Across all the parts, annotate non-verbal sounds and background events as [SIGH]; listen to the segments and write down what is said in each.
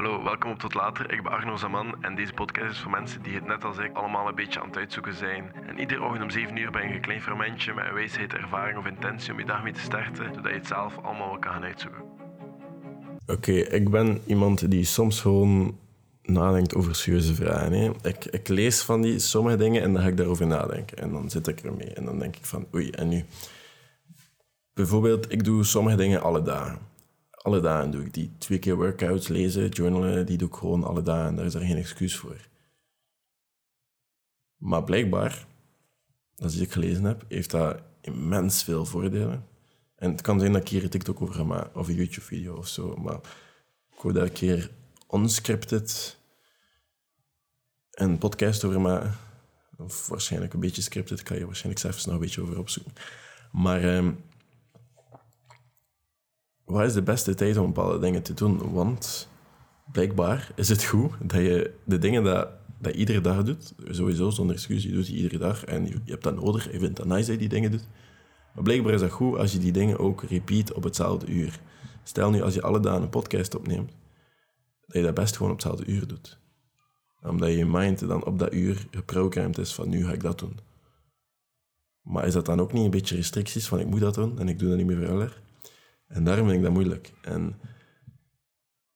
Hallo, welkom op Tot Later. Ik ben Arno Zaman en deze podcast is voor mensen die het net als ik allemaal een beetje aan het uitzoeken zijn. En iedere ochtend om 7 uur ben je een klein fermentje met een wijsheid, ervaring of intentie om je dag mee te starten, zodat je het zelf allemaal wel kan gaan uitzoeken. Oké, ik ben iemand die soms gewoon nadenkt over serieuze vragen. Hè. Ik, ik lees van die sommige dingen en dan ga ik daarover nadenken. En dan zit ik ermee en dan denk ik van, oei, en nu? Bijvoorbeeld, ik doe sommige dingen alle dagen. Alle dagen doe ik die. Twee keer workouts, lezen, journalen, die doe ik gewoon alle dagen. Daar is er geen excuus voor. Maar blijkbaar, als ik gelezen heb, heeft dat immens veel voordelen. En het kan zijn dat ik hier een TikTok over ga maken, of een YouTube-video of zo. Maar ik wil daar een keer unscripted een podcast over maken. Of waarschijnlijk een beetje scripted, kan je waarschijnlijk zelfs nog een beetje over opzoeken. Maar ehm, wat is de beste tijd om bepaalde dingen te doen? Want blijkbaar is het goed dat je de dingen dat, dat iedere dag doet, sowieso zonder excuus, je doet die iedere dag en je, je hebt dat nodig, je vindt dat nice dat je die dingen doet. Maar blijkbaar is dat goed als je die dingen ook repeat op hetzelfde uur. Stel nu als je alle dagen een podcast opneemt, dat je dat best gewoon op hetzelfde uur doet. Omdat je mind dan op dat uur geprogrammed is van nu ga ik dat doen. Maar is dat dan ook niet een beetje restricties van ik moet dat doen en ik doe dat niet meer verder? En daarom vind ik dat moeilijk. En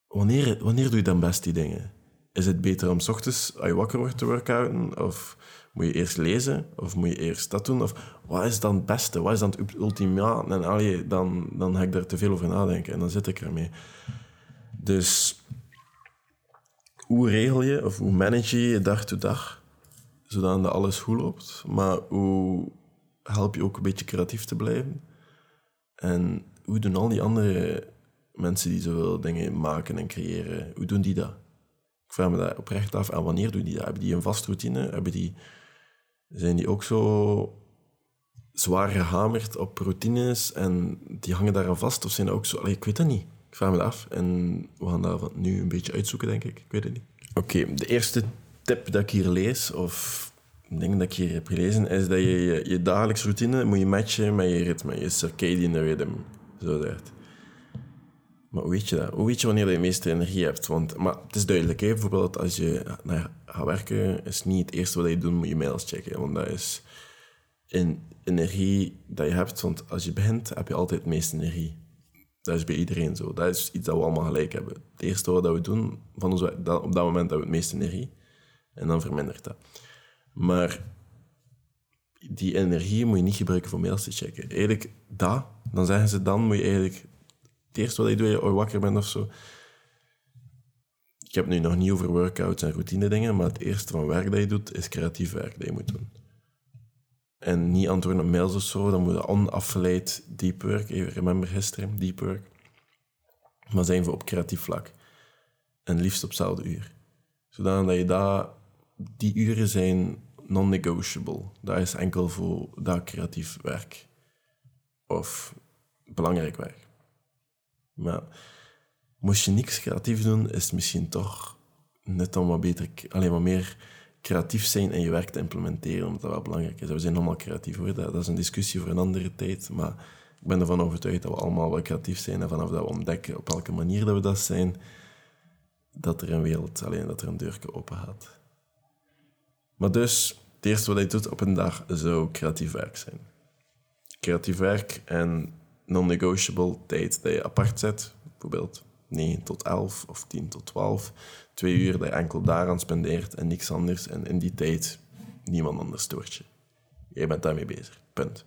wanneer, wanneer doe je dan best die dingen? Is het beter om s ochtends, als je wakker wordt, te workouten? Of moet je eerst lezen? Of moet je eerst dat doen? Of wat is dan het beste? Wat is dan het ultimaat? En allee, dan, dan ga ik daar te veel over nadenken en dan zit ik ermee. Dus hoe regel je of hoe manage je je dag to dag, zodat alles goed loopt? Maar hoe help je ook een beetje creatief te blijven? En hoe doen al die andere mensen die zoveel dingen maken en creëren, hoe doen die dat? Ik vraag me dat oprecht af. En wanneer doen die dat? Hebben die een vaste routine? Hebben die, zijn die ook zo zwaar gehamerd op routines en die hangen daar aan vast? Of zijn dat ook zo... Allee, ik weet dat niet. Ik vraag me dat af. En we gaan dat nu een beetje uitzoeken, denk ik. Ik weet het niet. Oké, de eerste tip dat ik hier lees, of dingen dat ik hier heb gelezen, is dat je je, je dagelijkse routine moet je matchen met je ritme, je circadian rhythm, Maar hoe weet je dat? Hoe weet je wanneer je de meeste energie hebt? Want, maar het is duidelijk, hè? bijvoorbeeld als je ja, gaat werken, is niet het eerste wat je doet, moet je mails checken. Want dat is energie dat je hebt. Want als je begint, heb je altijd het meeste energie. Dat is bij iedereen zo. Dat is iets dat we allemaal gelijk hebben. Het eerste wat we doen, van ons, op dat moment hebben we het meeste energie. En dan vermindert dat. Maar die energie moet je niet gebruiken voor mails te checken. Eigenlijk dat, dan zeggen ze, dan moet je eigenlijk... Het eerste wat je doet, je wakker bent of zo... Ik heb nu nog niet over workouts en routine dingen, maar het eerste van werk dat je doet, is creatief werk dat je moet doen. En niet antwoorden op mails of zo, dan moet je onafgeleid deep work, even remember gisteren, deep work. Maar zijn we op creatief vlak. En liefst op hetzelfde uur. Zodat je daar, die uren zijn non-negotiable. Dat is enkel voor dat creatief werk. Of belangrijk werk. Maar moest je niks creatief doen, is misschien toch net om wat beter, alleen maar meer creatief zijn en je werk te implementeren, omdat dat wel belangrijk is. We zijn allemaal creatief hoor, dat, dat is een discussie voor een andere tijd, maar ik ben ervan overtuigd dat we allemaal wel creatief zijn en vanaf dat we ontdekken op welke manier dat we dat zijn, dat er een wereld, alleen dat er een deurke open gaat. Maar dus, het eerste wat je doet op een dag zou creatief werk zijn. Creatief werk en non-negotiable tijd dat je apart zet, bijvoorbeeld 9 tot 11 of 10 tot 12, twee uur dat je enkel daaraan spendeert en niks anders. En in die tijd niemand anders stoort je. Jij bent daarmee bezig. Punt.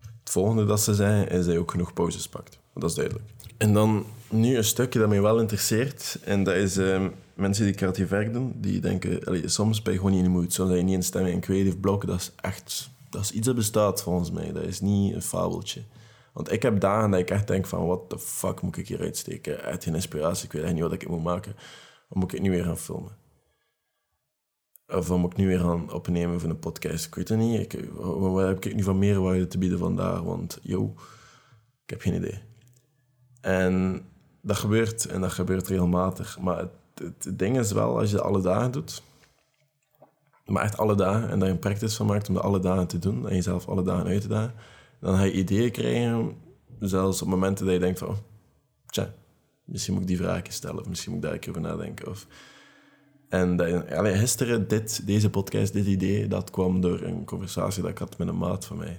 Het volgende dat ze zeggen is dat je ook genoeg pauzes pakt. Dat is duidelijk. En dan nu een stukje dat mij wel interesseert. En dat is uh, mensen die creatief werk doen. Die denken, soms ben je gewoon niet in de moed. Soms ben je niet in stemming. En creative block, dat is echt... Dat is iets dat bestaat volgens mij. Dat is niet een fabeltje. Want ik heb dagen dat ik echt denk van, what the fuck moet ik hier uitsteken? Uit geen inspiratie, ik weet echt niet wat ik moet maken. Dan moet ik het nu weer gaan filmen? Of moet ik nu weer gaan opnemen voor een podcast? Ik weet het niet. Ik, wat heb ik nu van meerwaarde te bieden vandaag? Want, yo, ik heb geen idee. En dat gebeurt, en dat gebeurt regelmatig. Maar het, het, ding is wel, als je het alle dagen doet, maar echt alle dagen, en daar een practice van maakt om dat alle dagen te doen, en jezelf alle dagen uit te dagen, dan ga je ideeën krijgen, zelfs op momenten dat je denkt van, tja, Misschien moet ik die vragen stellen, of misschien moet ik daar keer over nadenken. Of... En dat, gisteren, dit, deze podcast, dit idee, dat kwam door een conversatie dat ik had met een maat van mij.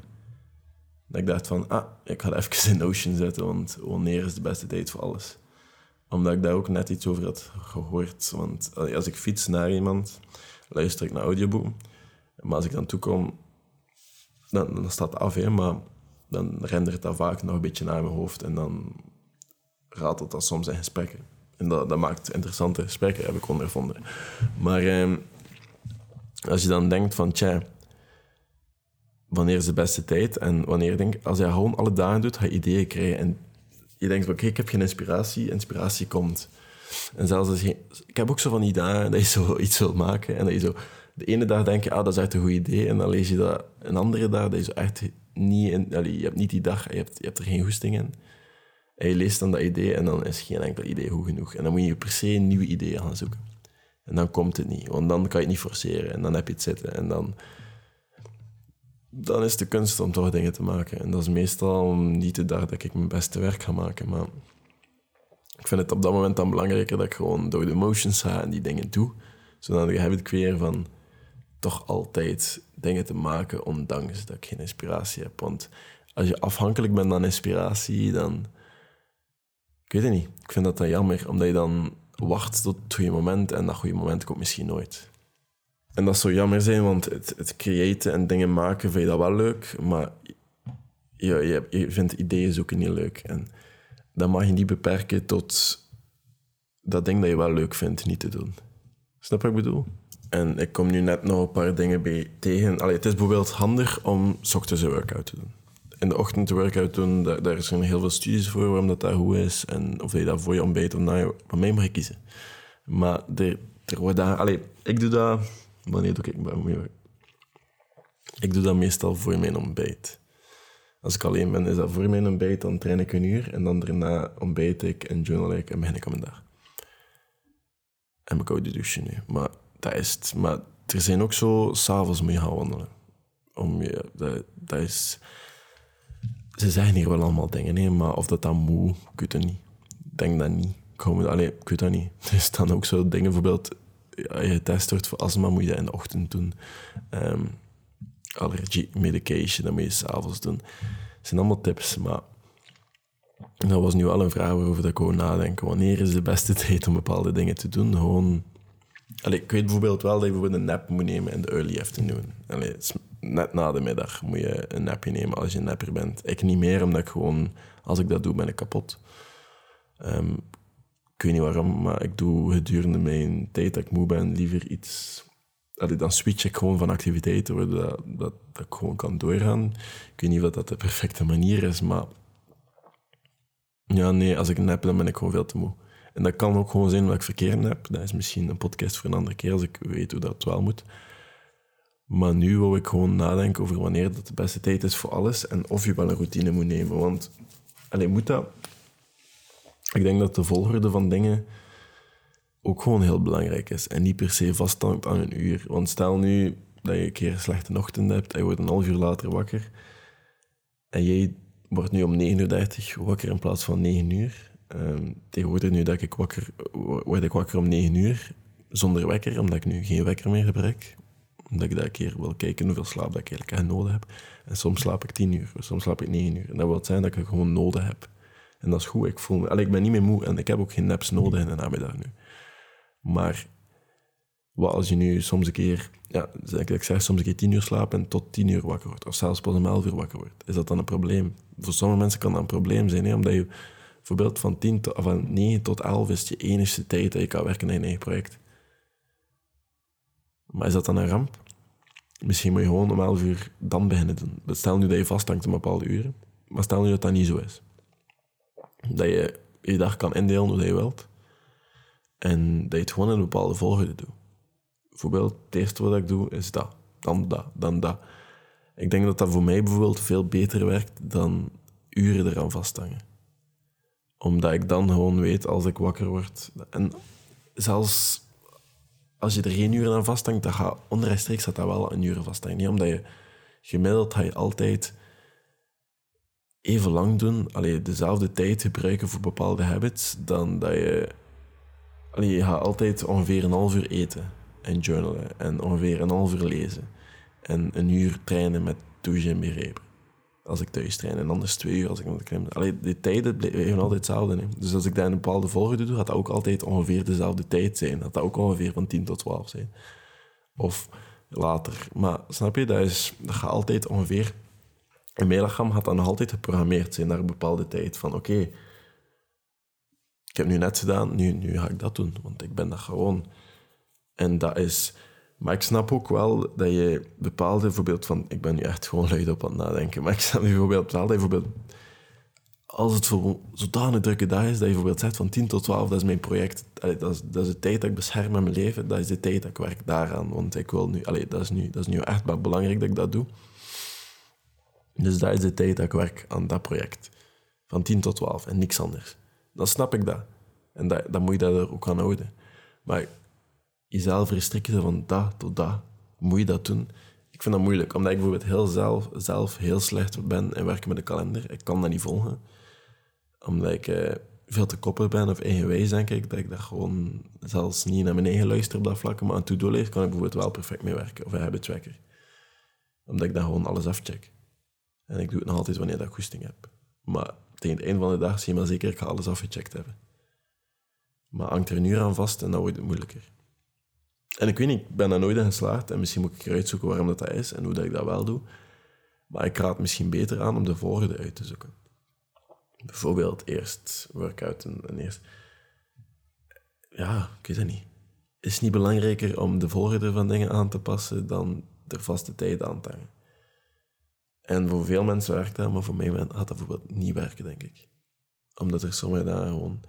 Dat ik dacht van, ah, ik ga [LAUGHS] even in Notion zetten, want wanneer is de beste tijd voor alles? Omdat ik daar ook net iets over had gehoord. Want als ik fiets naar iemand, luister ik naar audioboeken. Maar als ik dan toekom, dan, dan staat het af, hè, maar dan rendert dat vaak nog een beetje naar mijn hoofd. En dan ratelt dat soms in gesprekken. En dat, dat maakt interessante gesprekken, heb ik ondervonden. Maar eh, als je dan denkt van, tja, wanneer is de beste tijd? En wanneer denk als je gewoon alle dagen doet, ga je ideeën krijgen. En je denkt oké, ik heb geen inspiratie. Inspiratie komt. En zelfs als. Ik heb ook zo van die dagen dat je zo [LAUGHS] iets wilt maken. En dat je zo... De ene dag denk je, ah, dat is echt een goed idee. En dan lees je dat een andere dag, dat je zo echt niet... In, je hebt niet die dag, je hebt, je hebt er geen goesting in. En je leest dan dat idee en dan is geen enkel idee goed genoeg. En dan moet je per se een nieuwe idee gaan zoeken. En dan komt het niet, want dan kan je het niet forceren. En dan heb je het zitten. En dan, dan is de kunst om toch dingen te maken. En dat is meestal niet de dag dat ik mijn beste werk ga maken. Maar ik vind het op dat moment dan belangrijker dat ik gewoon door de motions ga en die dingen doe. Zodat ik heb het weer van toch altijd dingen te maken, ondanks dat ik geen inspiratie heb. Want als je afhankelijk bent van inspiratie, dan ik weet het niet. Ik vind dat dan jammer, omdat je dan wacht tot het goede moment en dat goede moment komt misschien nooit. En dat zou jammer zijn, want het, het creëren en dingen maken vind je dat wel leuk, maar je, je, je vindt ideeën zoeken niet leuk. En dat mag je niet beperken tot dat ding dat je wel leuk vindt niet te doen. Snap wat ik bedoel? En ik kom nu net nog een paar dingen bij tegen. Allee, het is bijvoorbeeld handig om ochtends een workout te doen in de ochtend workout doen, daar, daar zijn heel veel studies voor waarom dat, dat goed is. En of je dat voor je ontbijt of na je... Van mij mag kiezen. Maar er, er wordt daar... Allee, ik doe dat... Wanneer doe ik dat? Ik doe dat meestal voor mijn ontbijt. Als ik alleen ben, is dat voor mijn ontbijt. Dan train ik een uur. En dan daarna ontbijt ik en journal ik en begin ik aan mijn dag. En ik koude douchen nu. Maar dat is. Maar er zijn ook zo... S'avonds moet je gaan wandelen. Om je, dat, dat is ze zeggen hier wel allemaal dingen, hè, maar of dat dan moet, ik weet het niet. Ik denk dat niet. Ik, ik weet dat niet. [LAUGHS] Er staan ook zo dingen, bijvoorbeeld, je getest wordt voor astma, moet je dat in de ochtend doen. Um, allergie medication, dat moet je s'avonds doen. Dat zijn allemaal tips, maar dat was nu wel een vraag waarover ik gewoon nadenken. Wanneer is de beste [LAUGHS] tijd om bepaalde dingen te doen? Gewoon... Allee, ik weet bijvoorbeeld wel dat je bijvoorbeeld een nap moet nemen in de early afternoon. Allee, net na de middag moet je een napje nemen als je een napper bent. Ik niet meer, omdat ik gewoon, als ik dat doe, ben ik kapot. Um, ik weet niet waarom, maar ik doe gedurende mijn tijd dat ik moe ben liever iets. Allee, dan switch ik gewoon van activiteiten, waardoor dat, dat, dat, ik gewoon kan doorgaan. Ik weet niet of dat de perfecte manier is, maar. Ja, nee, als ik nap, dan ben ik gewoon veel te moe. En dat kan ook gewoon zijn omdat ik verkeerd heb. Dat is misschien een podcast voor een andere keer als ik weet hoe dat wel moet. Maar nu wil ik gewoon nadenken over wanneer dat de beste tijd is voor alles en of je wel een routine moet nemen. Want, alleen moet dat. Ik denk dat de volgorde van dingen ook gewoon heel belangrijk is. En niet per se vasthangt aan een uur. Want stel nu dat je een keer een slechte ochtend hebt en je wordt een half uur later wakker. En jij wordt nu om 9.30 uur wakker in plaats van 9 uur. Um, tegenwoordig nu dat ik wakker, word ik wakker om 9 uur zonder wekker, omdat ik nu geen wekker meer gebruik omdat ik dat keer wil kijken hoeveel slaap ik eigenlijk nodig heb. En soms slaap ik tien uur, soms slaap ik negen uur. En dat wil zijn dat ik gewoon nodig heb. En dat is goed. Ik, voel me, allee, ik ben niet meer moe en ik heb ook geen naps nodig in de namiddag nu. Maar wat als je nu soms een keer, ja, ik zeg soms een keer tien uur slapen en tot tien uur wakker wordt, of zelfs pas om elf uur wakker wordt, is dat dan een probleem? Voor sommige mensen kan dat een probleem zijn, hè, omdat je bijvoorbeeld van, 10 tot, van 9 tot 11 is je enige tijd dat je kan werken aan je eigen project. Maar is dat dan een ramp? Misschien moet je gewoon om 11 uur dan beginnen doen. Stel nu dat je vasthangt om bepaalde uren. Maar stel nu dat dat niet zo is. Dat je je dag kan indelen hoe je wilt. En dat je het gewoon in een bepaalde volgorde doet. Bijvoorbeeld, het eerste wat ik doe is dat. Dan dat, dan dat. Ik denk dat dat voor mij bijvoorbeeld veel beter werkt dan uren eraan vasthangen. Omdat ik dan gewoon weet als ik wakker word. En zelfs als je er geen uren aan vasthangt, dan gaat onrechtstreeks dat, dat wel een uur vasthangen. Niet omdat je gemiddeld ga je altijd even lang doen, allee, dezelfde tijd gebruiken voor bepaalde habits, dan dat je... Allee, je gaat altijd ongeveer een half uur eten en journalen en ongeveer een half uur lezen. En een uur trainen met douchen en begrepen. Als ik thuis train. En anders twee uur als ik naar de klim. Allee, die tijden blijven altijd hetzelfde. Hè. Dus als ik in een bepaalde volgorde doe, gaat dat ook altijd ongeveer dezelfde tijd zijn. Dat dat ook ongeveer van 10 tot 12 zijn. Of later. Maar snap je, dat, is, dat gaat altijd ongeveer... In mijn lichaam gaat dat nog altijd geprogrammeerd zijn naar een bepaalde tijd. Van oké, ik heb nu net gedaan, nu, nu ga ik dat doen. Want ik ben dat gewoon. En dat is... Maar ik snap ook wel dat je bepaalde, bijvoorbeeld van... Ik ben nu echt gewoon luid op aan het nadenken. Maar ik snap bijvoorbeeld wel dat bijvoorbeeld... Als het voor zodanig drukke dag is, dat je bijvoorbeeld zegt van 10 tot 12, dat is mijn project. Dat, is, dat is de tijd dat ik bescherm in mijn leven. Dat is de tijd dat ik werk daaraan. Want ik wil nu... Allee, dat, is nu dat is nu echt belangrijk dat ik dat doe. Dus dat is de tijd dat ik werk aan dat project. Van 10 tot 12 en niks anders. Dan snap ik dat. En dat, dan moet je dat er ook aan houden. Maar jezelf restricten van dat tot dat, moet je dat doen? Ik vind dat moeilijk, omdat ik bijvoorbeeld heel zelf, zelf heel slecht ben in werken met de kalender. Ik kan dat niet volgen. Omdat ik eh, veel te koppig ben of eigenwijs, denk ik. Dat ik dat gewoon zelfs niet naar mijn eigen luister op dat vlak. Maar aan to-do-lijst kan ik bijvoorbeeld wel perfect mee werken. Of een habit tracker. Omdat ik dan gewoon alles afcheck. En ik doe het nog altijd wanneer ik goesting heb. Maar tegen het einde van de dag zie je maar zeker, ik ga alles afgecheckt hebben. Maar hangt er een uur aan vast en dan wordt het moeilijker. En ik weet niet, ik ben daar nooit in geslaagd. En misschien moet ik eruit zoeken waarom dat, dat is en hoe dat ik dat wel doe. Maar ik raad misschien beter aan om de volgende uit te zoeken. Bijvoorbeeld eerst workout en, en eerst... Ja, ik weet het niet. Is het niet belangrijker om de volgorde van dingen aan te passen dan de vaste tijd aan te hangen? En voor veel mensen werkt dat, maar voor mij gaat dat bijvoorbeeld niet werken, denk ik. Omdat er sommige dagen gewoon...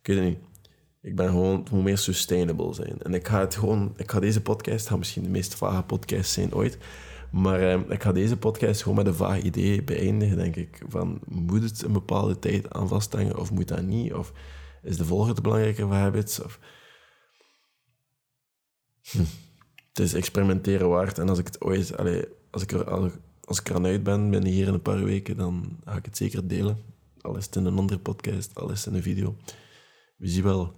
Ik weet het niet. Ik ben gewoon, het moet meer sustainable zijn. En ik ga het gewoon, ik ga deze podcast, misschien de meest vage podcast zijn ooit, maar eh, ik ga deze podcast gewoon met een vaag idee beëindigen, denk ik. Van, moet het een bepaalde tijd aan vasthangen of moet dat niet? Of is de volgende belangrijker voor habits? Of... Hm. Het is experimenteren waard. En als ik het ooit, allez, als ik er, ik er aan uit ben, ben hier in een paar weken, dan ga ik het zeker delen. Al is het in een andere podcast, al is het in een video. We zien wel.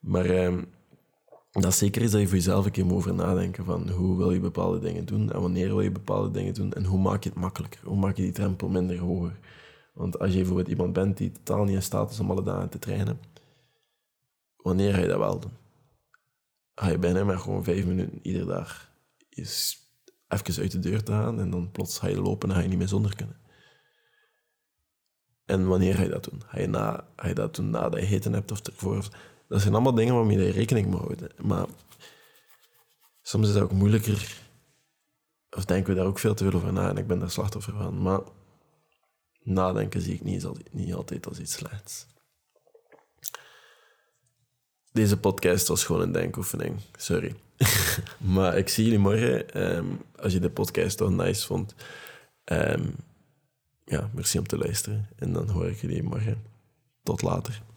Maar eh, dat zeker is dat je voor jezelf een keer moet over nadenken van hoe wil je bepaalde dingen doen en wanneer wil je bepaalde dingen doen en hoe maak je het makkelijker, hoe maak je die drempel minder hoger. Want als je bijvoorbeeld iemand bent die totaal niet in staat is om alle dagen te trainen, wanneer ga je dat wel doen? Ga je bijna maar gewoon vijf minuten iedere dag even uit de deur te gaan en dan plots ga je lopen en ga je niet meer zonder kunnen. En wanneer ga je dat doen? Ga je, na, ga je dat doen nadat je eten hebt of ervoor? Dat zijn allemaal dingen waarmee je rekening moet houden. Maar soms is het ook moeilijker. Of denken we daar ook veel te veel over na en ik ben daar slachtoffer van. Maar nadenken zie ik niet, niet altijd als iets slechts. Deze podcast was gewoon een denkoefening. Sorry. [LAUGHS] maar ik zie jullie morgen. Um, als je de podcast toch nice vond. Um, ja, merci om te luisteren. En dan hoor ik jullie morgen. Tot later.